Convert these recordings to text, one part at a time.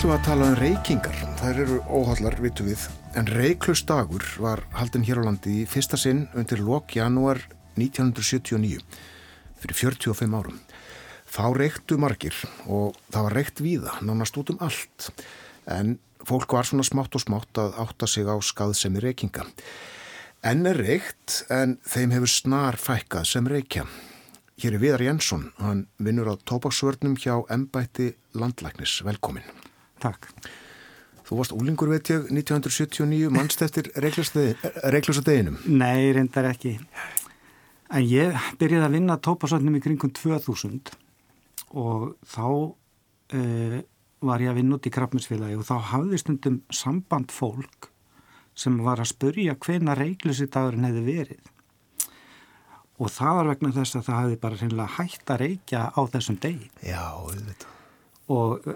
ætlum við að tala um reykingar. Það eru óhallar, vitum við. En Reyklust dagur var haldin hér á landi í fyrsta sinn undir lok janúar 1979, fyrir 45 árum. Þá reyktu margir og það var reykt víða, nánast út um allt. En fólk var svona smátt og smátt að átta sig á skaðsemi reykinga. En er reykt en þeim hefur snar fækkað sem reykja. Hér er Viðar Jensson, hann vinnur á tópaksvörnum hjá Embætti Landlæknis. Velkomin. Takk. Þú varst úlingur veit ég 1979 mannst eftir reiklusadeginum. Nei, reyndar ekki. En ég byrjaði að vinna tópasöndum í kringum 2000 og þá uh, var ég að vinna út í krafminsfélagi og þá hafði stundum samband fólk sem var að spurja hvena reiklusidagurinn hefði verið. Og það var vegna þess að það hefði bara reynilega hægt að reykja á þessum degi. Já, auðvitað og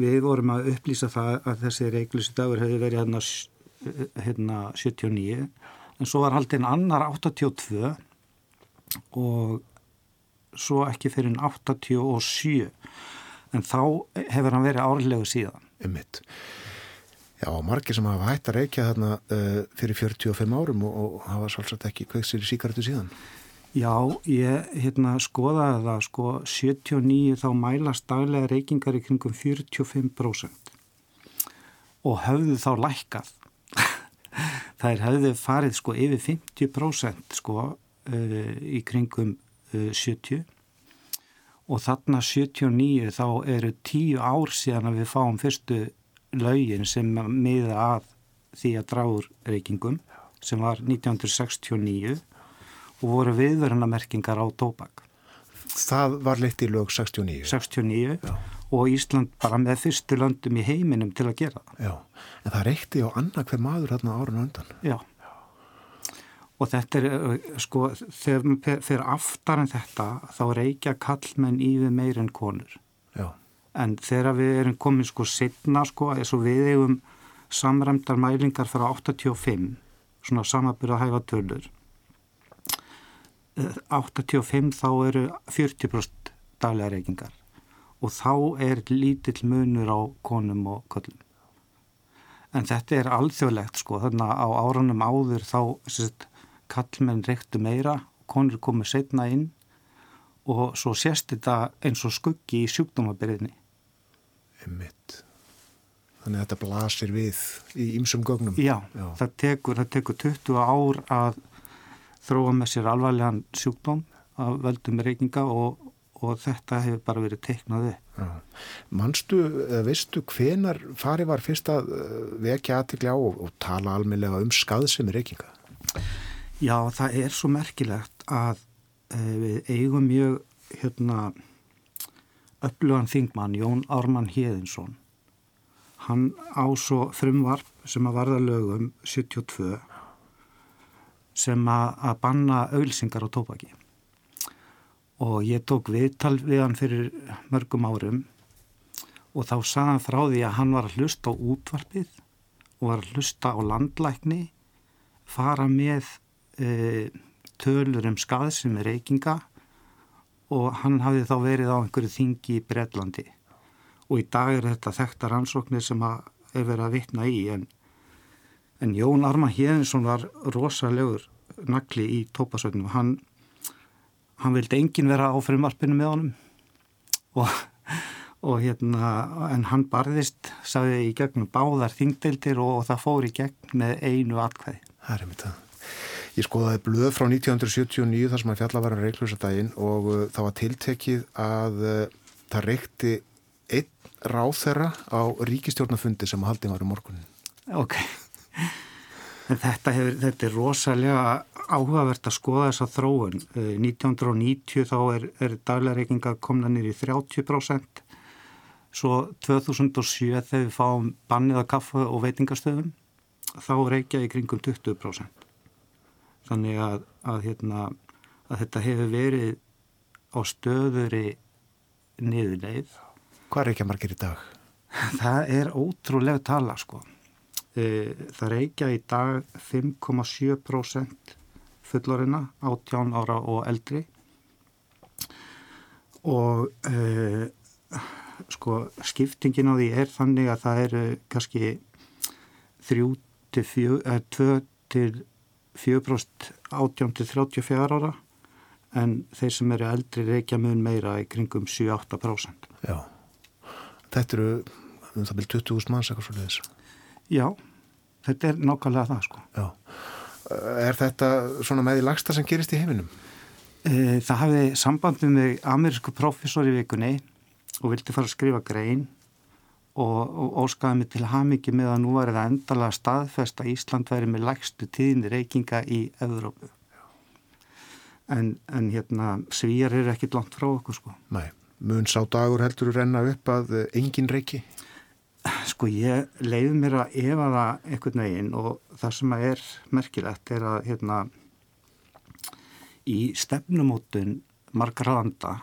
við vorum að upplýsa það að þessi reiklusi dagur hefði verið hérna, hérna 79 en svo var haldinn annar 82 og svo ekki fyrir 87 en þá hefur hann verið árlegu síðan. Ummitt Já, margir sem hafa hægt að reykja þarna uh, fyrir 45 árum og, og hafa svolítið ekki kveiksir í síkartu síðan Já, ég hérna, skoðaði það, sko, 79 þá mælast daglega reykingar í kringum 45% og höfðu þá lækkað. Það er höfðu farið sko yfir 50% sko uh, í kringum uh, 70 og þarna 79 þá eru 10 ár síðan að við fáum fyrstu laugin sem miða að því að dráur reykingum sem var 1969 og voru viðverðunamerkingar á tóbak. Það var leitt í lög 69? 69 Já. og Ísland bara með fyrstu löndum í heiminum til að gera það. Já, en það reykti á annað hver maður hérna árun undan. Já, og þetta er, sko, þegar maður fyrir aftar en þetta, þá reykja kallmenn yfir meir en konur. Já. En þegar við erum komið sko setna, sko, eins og við hefum samræmdar mælingar frá 85, svona samabyrða hæfa tölur, 85 þá eru 40% daglega reykingar og þá er lítill munur á konum og köllum. En þetta er alþjóðlegt sko, þannig að á árunum áður þá sett, kallmenn reyktu meira, konur komið setna inn og svo sést þetta eins og skuggi í sjúkdómabyrðinni. Emmitt. Þannig að þetta blasir við í ymsum gögnum. Já, Já. Það, tekur, það tekur 20 ár að þróa með sér alvarlegan sjúkdóm að veldum reykinga og, og þetta hefur bara verið teiknaði. Manstu, veistu hvenar fari var fyrst að eh, vekja aðtikli á og, og tala almeinlega um skaðsemi reykinga? Já, það er svo merkilegt að e, við eigum mjög hérna upplugan þingmann Jón Ármann Híðinsson hann á svo frumvarp sem að varða lögum 72 sem að banna auðlsingar á tópaki og ég tók viðtal við hann fyrir mörgum árum og þá sagði hann frá því að hann var að hlusta á útvarpið og var að hlusta á landlækni fara með e, tölur um skaðsum reykinga og hann hafði þá verið á einhverju þingi í Breitlandi og í dag er þetta þekktar ansóknir sem að er verið að vitna í en En Jón Arman Hjeðinsson var rosalegur nagli í tópasögnum. Hann, hann vildi engin vera á frimarpinu með honum og, og hérna, en hann barðist, sagði í gegnum báðar þingdeildir og, og það fór í gegn með einu atkvæði. Það er mitt að. Ég skoðaði blöð frá 1979 þar sem að fjalla var að reiklusa daginn og uh, það var tiltekið að uh, það reikti einn ráþera á ríkistjórnafundi sem að haldið var um morgunin. Ok. Þetta, hefur, þetta er rosalega áhugavert að skoða þessa þróun. 1990 eh, þá er, er daglegarreikinga komna nýri 30%. Svo 2007 þegar við fáum bannið að kaffa og veitingastöðum þá reykja í kringum 20%. Þannig að, að, hérna, að þetta hefur verið á stöðuri niðurleið. Hvað reykja margir í dag? Það er ótrúlega tala sko. E, það reykja í dag 5,7% fullorina, 18 ára og eldri og e, sko skiptingin á því er þannig að það eru kannski þrjú til fjö, eða tvö til fjöbróst átjón til 34 ára en þeir sem eru eldri reykja mun meira í kringum 7-8%. Já, þetta eru um það byrjum 20.000 manns eitthvað svolítið þessu. Já, þetta er nákvæmlega það sko. Já, er þetta svona með í lagsta sem gerist í heiminum? E, það hafði sambandum með amerísku profesor í vikunni og vildi fara að skrifa grein og, og óskaði mig til hamingi með að nú var það endalega staðfest að Ísland væri með lægstu tíðinni reykinga í Evrópu. En, en hérna svíjar eru ekkit langt frá okkur sko. Nei, mun sá dagur heldur að renna upp að engin reyki? Sko ég leiði mér að efa það einhvern veginn og það sem er merkilegt er að hérna í stefnumótun margra landa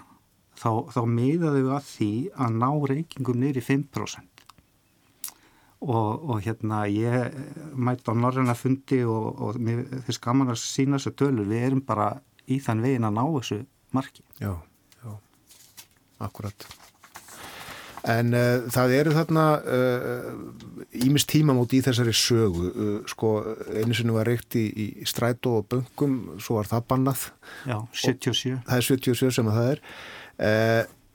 þá, þá miðaðu við að því að ná reykingum nýri 5% og, og hérna ég mætti á norðina fundi og, og mér finnst gaman að sína þessu tölur, við erum bara í þann vegin að ná þessu marki. Já, já, akkurat. En uh, það eru þarna ímist uh, tímamóti í þessari sögu. Uh, sko, einu sinni var reykt í, í strætó og böngum, svo var það bannað. Já, 77. Og það er 77 sem það er.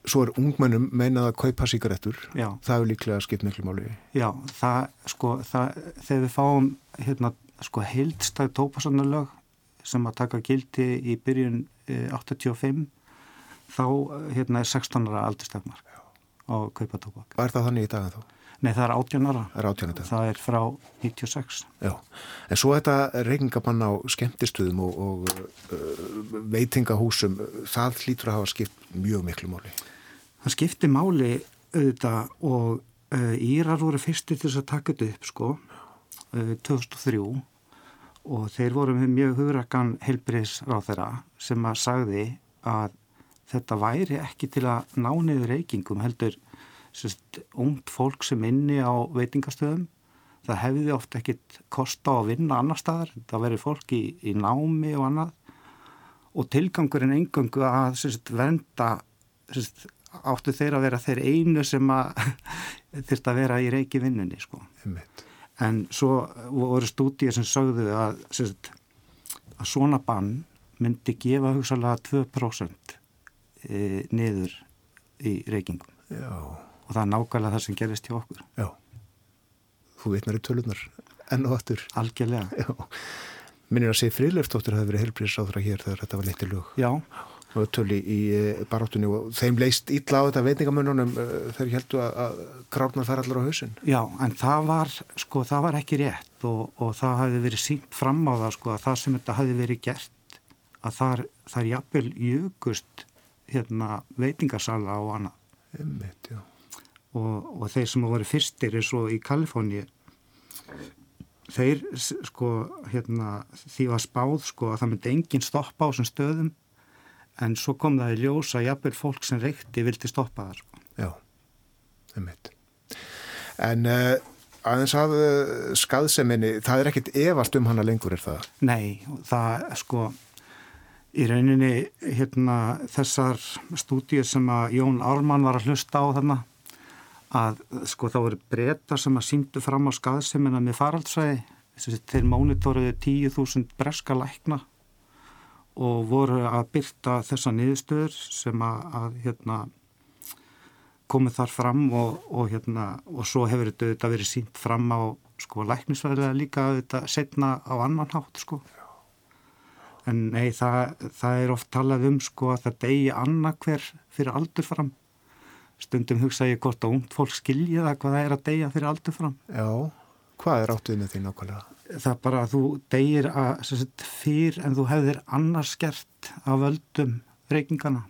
Svo er ungmennum meinað að kaupa síkaretur. Já. Það er líklega skipt miklu máli. Já, það, sko, það, þegar við fáum hérna, sko, heildstæð tópasannuleg sem að taka gildi í byrjun 85 þá hérna er 16 ára á kaupa tóbak. Hvað er það þannig í dag en þá? Nei, það er 18 ára. Það er 18 ára. Það er frá 96. Já, en svo þetta reykingabann á skemmtistuðum og, og uh, veitingahúsum, það hlýtur að hafa skipt mjög miklu máli. Það skipti máli auðvitað og uh, Írar voru fyrsti til þess að taka þetta upp sko uh, 2003 og þeir voru með mjög hugrakan helbriðsráð þeirra sem að sagði að þetta væri ekki til að ná niður reykingum heldur sérst, ungt fólk sem inni á veitingastöðum það hefði oft ekkit kosta að vinna annar staðar, það veri fólk í, í námi og annað og tilgangurinn engangu að sérst, venda sérst, áttu þeir að vera þeir einu sem að þurft að vera í reiki vinnunni sko. en svo voru stúdíu sem sögðu að, að svona bann myndi gefa hugsalega 2% e, niður í reykingum. Já. og það er nákvæmlega það sem gerist hjá okkur. Já, þú veitnar í tölunar enn og aftur. Algjörlega. Minnir að segja frilöftóttur hafi verið helbriðsáðra hér þegar þetta var litið lög. Já. Og töli í e, baráttunni og þeim leist ítla á þetta veitingamönnunum e, þegar heldu að, að krárnar fær allar á hausin Já, en það var sko, það var ekki rétt og, og það hafi verið sínt fram á það sko að það sem þetta hafi verið gert að það er jafnvel jökust hérna, veitingarsala og annað. Einmitt, og, og þeir sem voru fyrstir eins og í Kaliforni þeir sko hérna, því var spáð sko að það myndi engin stoppa á þessum stöðum en svo kom það í ljós að jafnvel fólk sem reykti vildi stoppa það sko. Já, einmitt. En uh, aðeins að uh, skaðseminni, það er ekkit efast um hana lengur er það? Nei, það sko í rauninni hérna, þessar stúdíu sem að Jón Ármann var að hlusta á þarna að sko þá eru breyta sem að síndu fram á skaðsemina með faraldsvæði. Þeir mónitóruðu 10.000 breska lækna og voru að byrta þessa niðurstöður sem að, að hérna, komið þar fram og, og, hérna, og svo hefur þetta verið sínt fram á sko læknisvæðilega líka þetta setna á annan hátt sko en nei, það, það er oft talað um sko að það degi annarkver fyrir aldur fram stundum hugsa ég hvort að ungd fólk skilja það hvað það er að deyja fyrir aldur fram Já, hvað er áttuðinu því nákvæmlega? Það bara að þú deyir að, sagt, fyrr en þú hefðir annars gert af völdum reykingana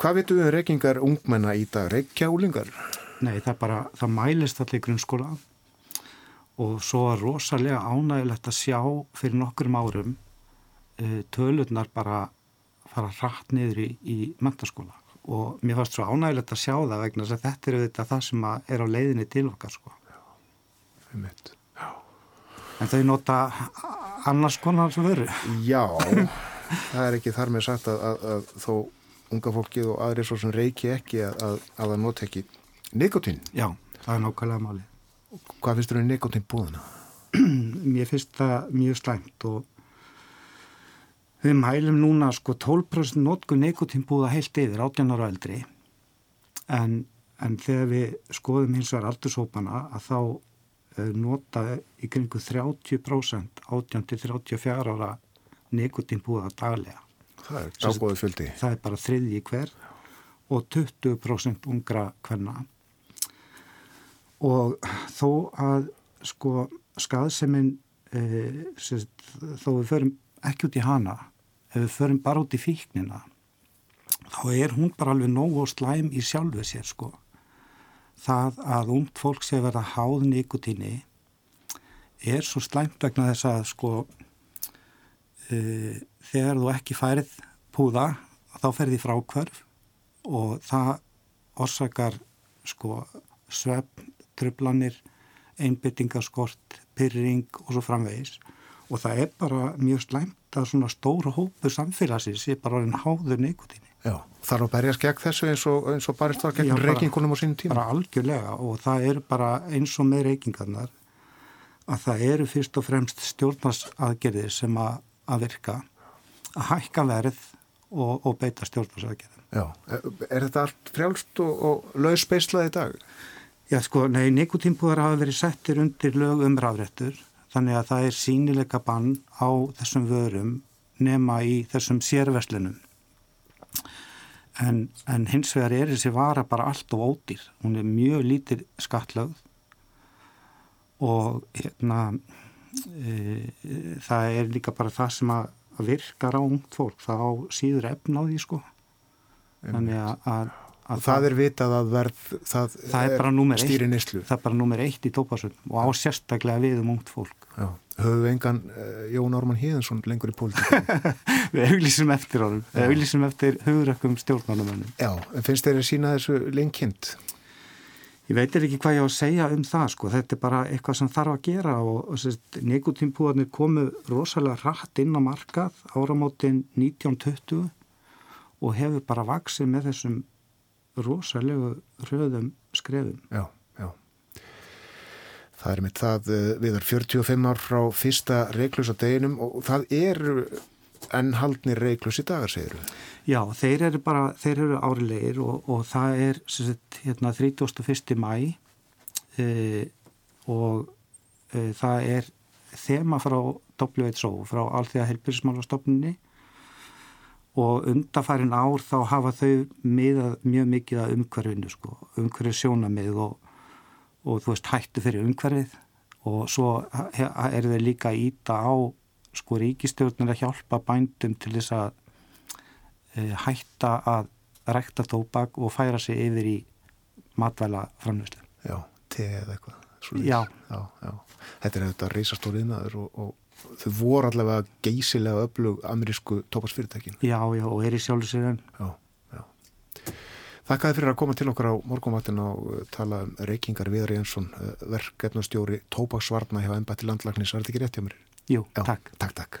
Hvað veitum við um reykingar ungmenna í dag? Reykja úlingar? Nei, það bara, það mælist allir grunnskóla og svo var rosalega ánægilegt að sjá fyrir nokkrum árum uh, tölurnar bara fara hratt niður í, í mentaskóla og mér fannst svo ánægilegt að sjá það vegna þess að þetta er auðvitað það sem er á leiðinni til okkar sko. Já, er mitt. Já. En þau nota annars konar sem veru. Já, það er ekki þar með sagt að, að, að þó unga fólkið og aðri svo sem reiki ekki að, að, að það nota ekki nikotín. Já, það er nákvæmlega máli. Hvað finnst þú um nikotín búðuna? Mér finnst það mjög slæmt og við mælum núna sko 12% notku nikotín búða heilt yfir 18 ára eldri en, en þegar við skoðum hins vegar aldursópana að þá uh, nota í kringu 30% 18 til 34 ára nikotín búða daglega. Það er dágóðu fjöldi. Það er bara þriðji hver og 20% ungra hverna og þó að sko skaðseminn e, þó við förum ekki út í hana ef við förum bara út í fíknina þá er hún bara alveg nóg og slæm í sjálfu sér sko. Það að umt fólk sé verða háð nikotíni er svo slæmt vegna þess að sko e, þegar þú ekki færið púða þá ferði frákvörf og það orsakar sko svefn, tröflanir einbyttingaskort, pyrring og svo framvegis og það er bara mjög slæmt að svona stóru hópu samfélagsins er bara orðin háður neikutíni. Já, þarf að berjast gegn þessu eins og, eins og barist var gegn reykingunum á sínum tíma? Bara algjörlega og það er bara eins og með reykingarnar að það eru fyrst og fremst stjórnarsaðgerðir sem að, að virka að hækka verð og, og beita stjórnarsaðgerðum. Já, er þetta allt frjálst og, og laus beislað í dag? Já, sko, nei, nikotínbúðar hafa verið settir undir lög umræðrættur þannig að það er sínileika bann á þessum vörum nema í þessum sérverslunum. En, en hins vegar er þessi vara bara allt og ódýr. Hún er mjög lítir skattlögð og hérna e, það er líka bara það sem að, virkar á ungt fólk. Það á síður efn á því sko. Þannig að, að Það, er vitað að verð það, það er, er stýri nýslu það er bara nummer eitt í tópasöldum og á sérstaklega við um ungt fólk. Já. höfum við engan uh, Jón Orman Híðinsson lengur í pólitík við auglísum eftir honum. Við auglísum eftir hugurökkum stjórnmálumönnum Já, finnst þeir að sína þessu lengind? Ég veitir ekki hvað ég á að segja um það sko, þetta er bara eitthvað sem þarf að gera og, og nekotínpúðarnir komu rosalega rætt inn á markað áramótin 1920 og hefur bara vaksið með þessum rosalegu röðum skrefum. Já, já. Það er mitt það eh, við erum 45 ár frá fyrsta reiklus á deginum og það eru ennhaldnir reiklus í dagar, segir við. Já, þeir eru bara, þeir eru árilegir og, og það er sagt, hérna, 31. mæ e, og e, það er þema frá WHO, frá Alþjóða helbyrgismálastofnunni og undarfærin ár þá hafa þau miðað mjög mikið að umhverfinu sko, umhverfið sjónamið og, og þú veist hættu fyrir umhverfið og svo er þau líka íta á sko ríkistjórnir að hjálpa bændum til þess að e, hætta að rekta tóbak og færa sig yfir í matvæla framlýslu. Já, tegið eða eitthvað. Já. já, já. Þetta er þetta reysastóriðnaður og, og þau voru allavega geysilega öflug amerísku tóparsfyrirtækin. Já, já, og er í. Já, já. Þakkaði fyrir að koma til okkar á morgunvattin og uh, tala um reykingar Viðar Jensson, uh, verkefnastjóri Tópaksvarna hjá Embætti landlagnis. Var þetta ekki rétt hjá mér? Jú, já, takk. Takk, takk.